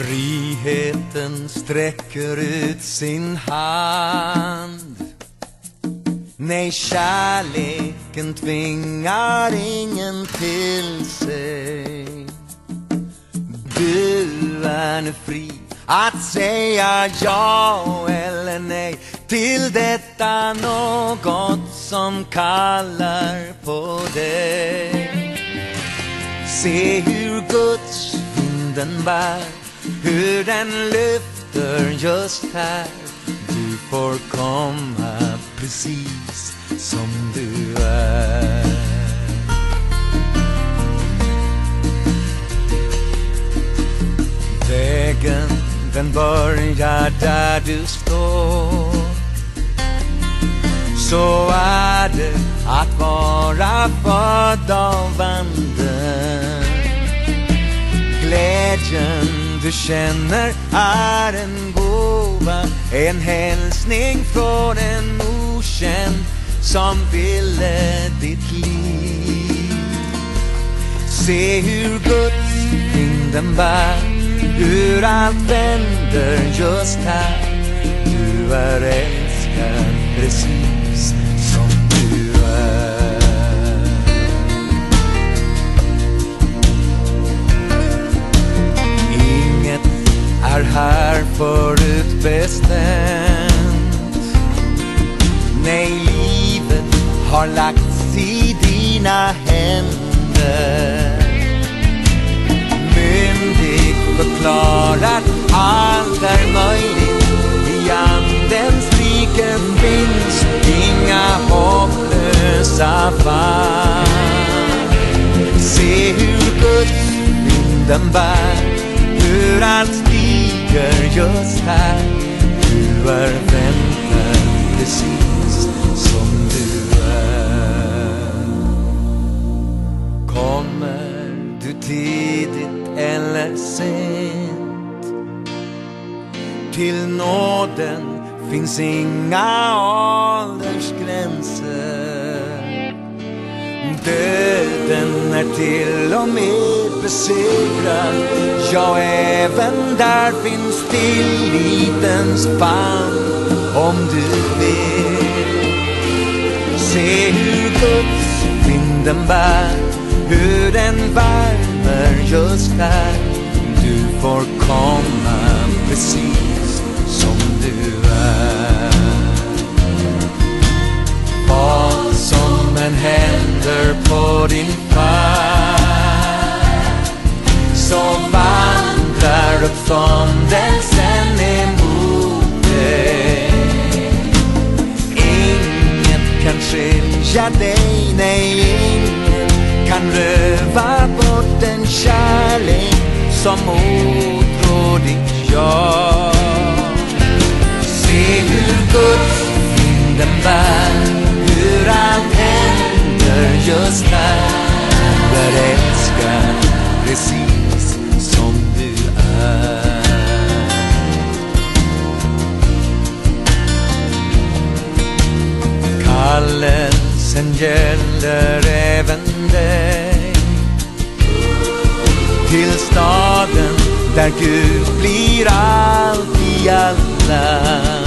Friheten sträcker ut sin hand. Nej, kärleken tvingar ingen till sig. Du är nu fri att säga ja eller nej till detta något som kallar på dig. Se hur Guds vinden bär hur den lyfter just här. Du får komma precis som du är. Vägen den börjar där du står. Så är det att vara född av anden. Glädjen du känner är en gåva. En hälsning från en okänd som ville ditt liv. Se hur Guds vinden bär Hur allt vänder just här. Du är älskad precis. Är här förutbestämt. Nej, livet har lagts i dina händer. Myndig förklarat allt är möjligt. I andens rike finns inga hopplösa fall. Se hur Guds vinden bär. Sent Till nåden finns inga åldersgränser. Döden är till och med besegrad. Ja, även där finns tillitens famn om du vill. Se hur Guds vinden bär Hur den värmer just här får komma precis som du är? Vad som än händer på din färd så vandrar uppståndelsen emot dig Inget kan skilja dig, nej inget kan röva bort den kärlek som otrådigt ditt Se hur Guds vinden bär Hur allt händer just här Du älskar precis som du är. Kallelsen gäller staden där Gud blir allt i alla.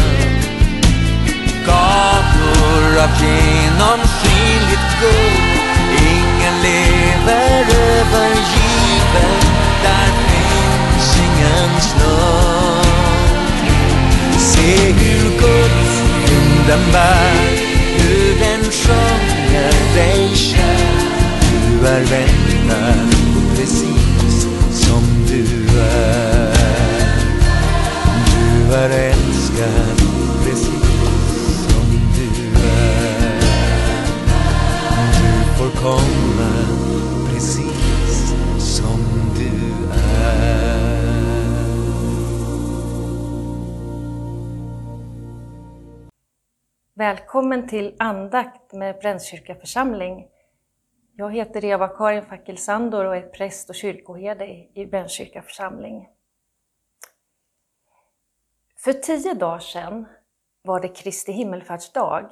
Gator av genomskinligt guld Ingen lever övergiven Där finns ingen snurr Se hur Guds vinden Välkommen till andakt med Brännkyrka församling. Jag heter Eva-Karin Fackelsandor och är präst och kyrkoherde i Brännkyrka församling. För tio dagar sedan var det Kristi himmelfärdsdag.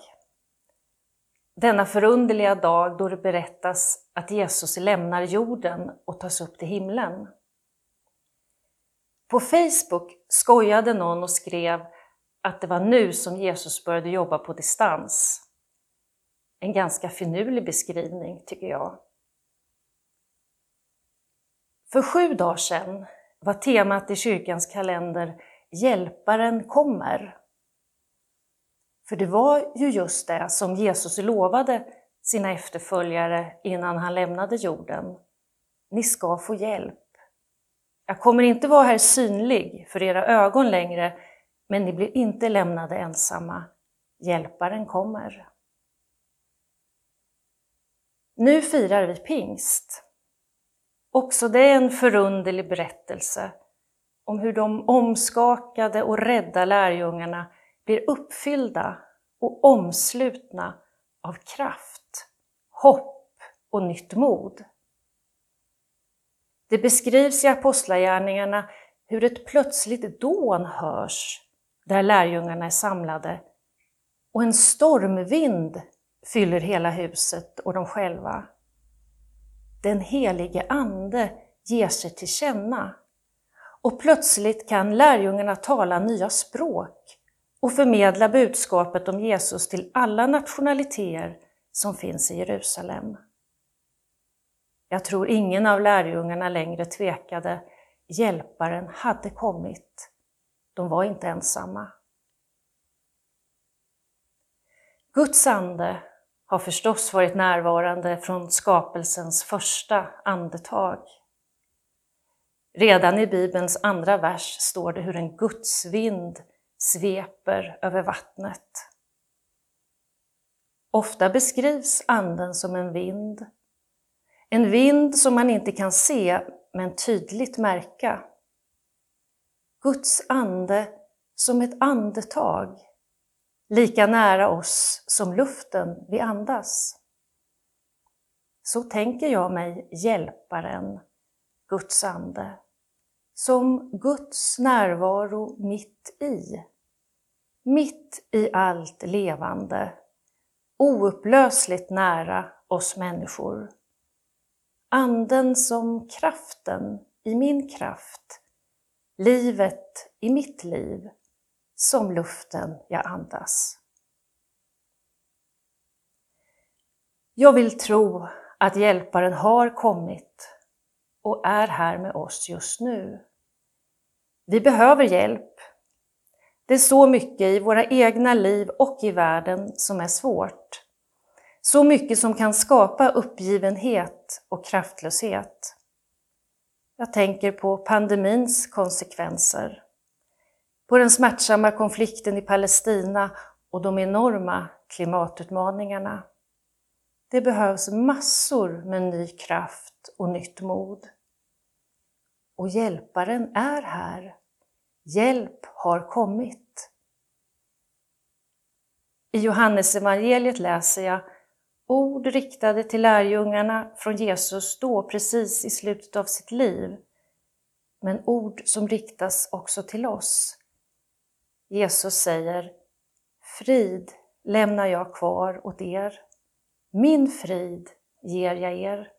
Denna förunderliga dag då det berättas att Jesus lämnar jorden och tas upp till himlen. På Facebook skojade någon och skrev att det var nu som Jesus började jobba på distans. En ganska finurlig beskrivning, tycker jag. För sju dagar sedan var temat i kyrkans kalender Hjälparen kommer. För det var ju just det som Jesus lovade sina efterföljare innan han lämnade jorden. Ni ska få hjälp. Jag kommer inte vara här synlig för era ögon längre, men ni blir inte lämnade ensamma. Hjälparen kommer. Nu firar vi pingst. Också det är en förunderlig berättelse om hur de omskakade och rädda lärjungarna blir uppfyllda och omslutna av kraft, hopp och nytt mod. Det beskrivs i Apostlagärningarna hur ett plötsligt dån hörs där lärjungarna är samlade och en stormvind fyller hela huset och de själva. Den helige Ande ger sig till känna och plötsligt kan lärjungarna tala nya språk och förmedla budskapet om Jesus till alla nationaliteter som finns i Jerusalem. Jag tror ingen av lärjungarna längre tvekade. Hjälparen hade kommit. De var inte ensamma. Guds ande har förstås varit närvarande från skapelsens första andetag. Redan i Bibelns andra vers står det hur en gudsvind sveper över vattnet. Ofta beskrivs anden som en vind. En vind som man inte kan se men tydligt märka. Guds ande som ett andetag, lika nära oss som luften vi andas. Så tänker jag mig hjälparen, Guds ande, som Guds närvaro mitt i. Mitt i allt levande, oupplösligt nära oss människor. Anden som kraften i min kraft, livet i mitt liv, som luften jag andas. Jag vill tro att Hjälparen har kommit och är här med oss just nu. Vi behöver hjälp. Det är så mycket i våra egna liv och i världen som är svårt. Så mycket som kan skapa uppgivenhet och kraftlöshet. Jag tänker på pandemins konsekvenser, på den smärtsamma konflikten i Palestina och de enorma klimatutmaningarna. Det behövs massor med ny kraft och nytt mod. Och Hjälparen är här. Hjälp har kommit. I Johannesevangeliet läser jag ord riktade till lärjungarna från Jesus då precis i slutet av sitt liv, men ord som riktas också till oss. Jesus säger Frid lämnar jag kvar åt er. Min frid ger jag er.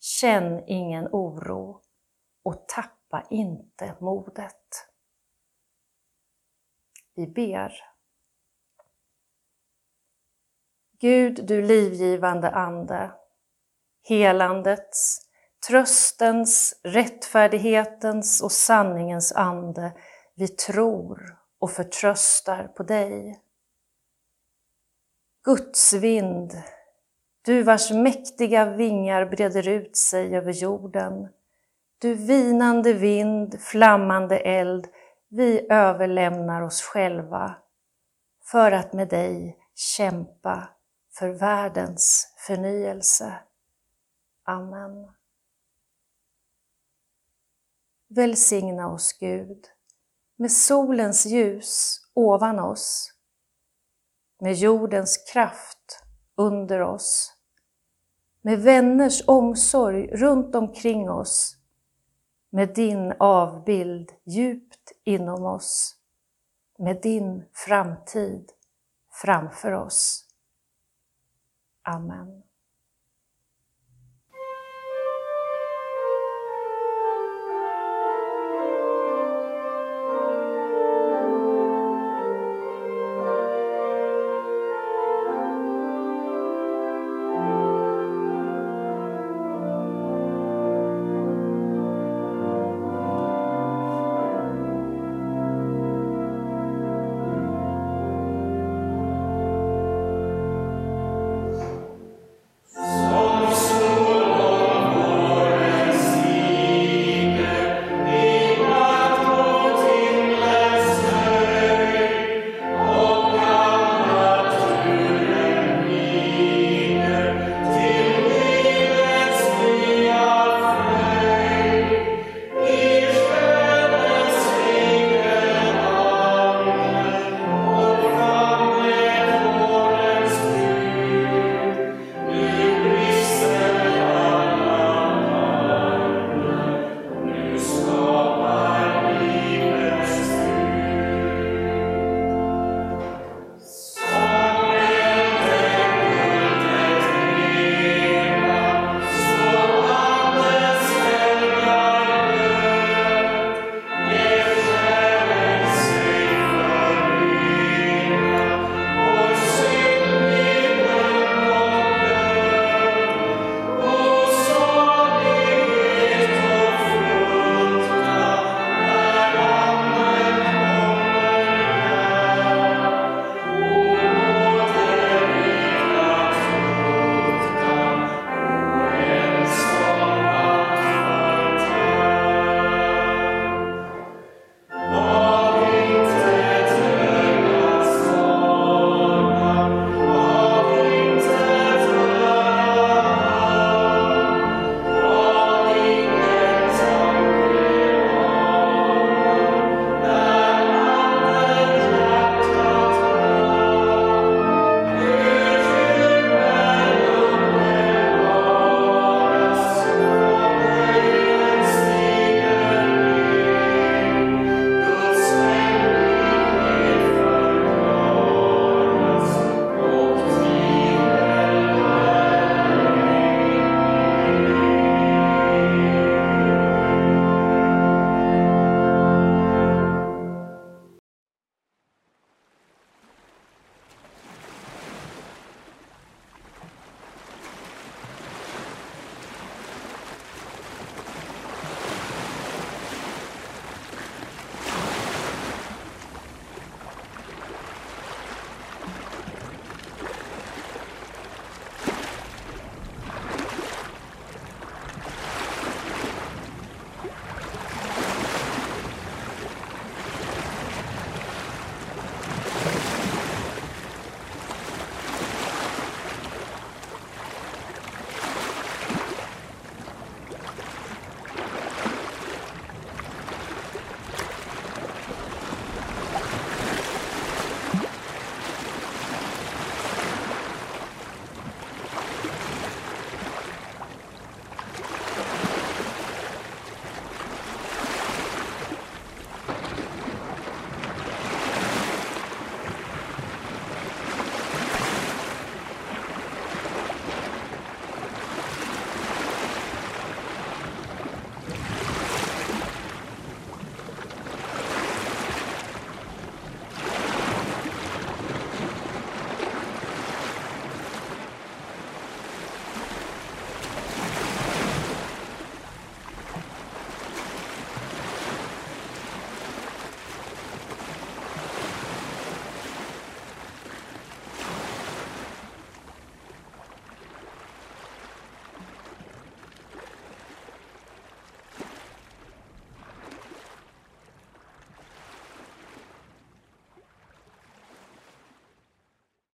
Känn ingen oro och tappa inte modet. Vi ber. Gud, du livgivande Ande, helandets, tröstens, rättfärdighetens och sanningens Ande, vi tror och förtröstar på dig. Guds vind, du vars mäktiga vingar breder ut sig över jorden. Du vinande vind, flammande eld, vi överlämnar oss själva för att med dig kämpa för världens förnyelse. Amen. Välsigna oss Gud med solens ljus ovan oss med jordens kraft under oss, med vänners omsorg runt omkring oss, med din avbild djupt inom oss, med din framtid framför oss. Amen.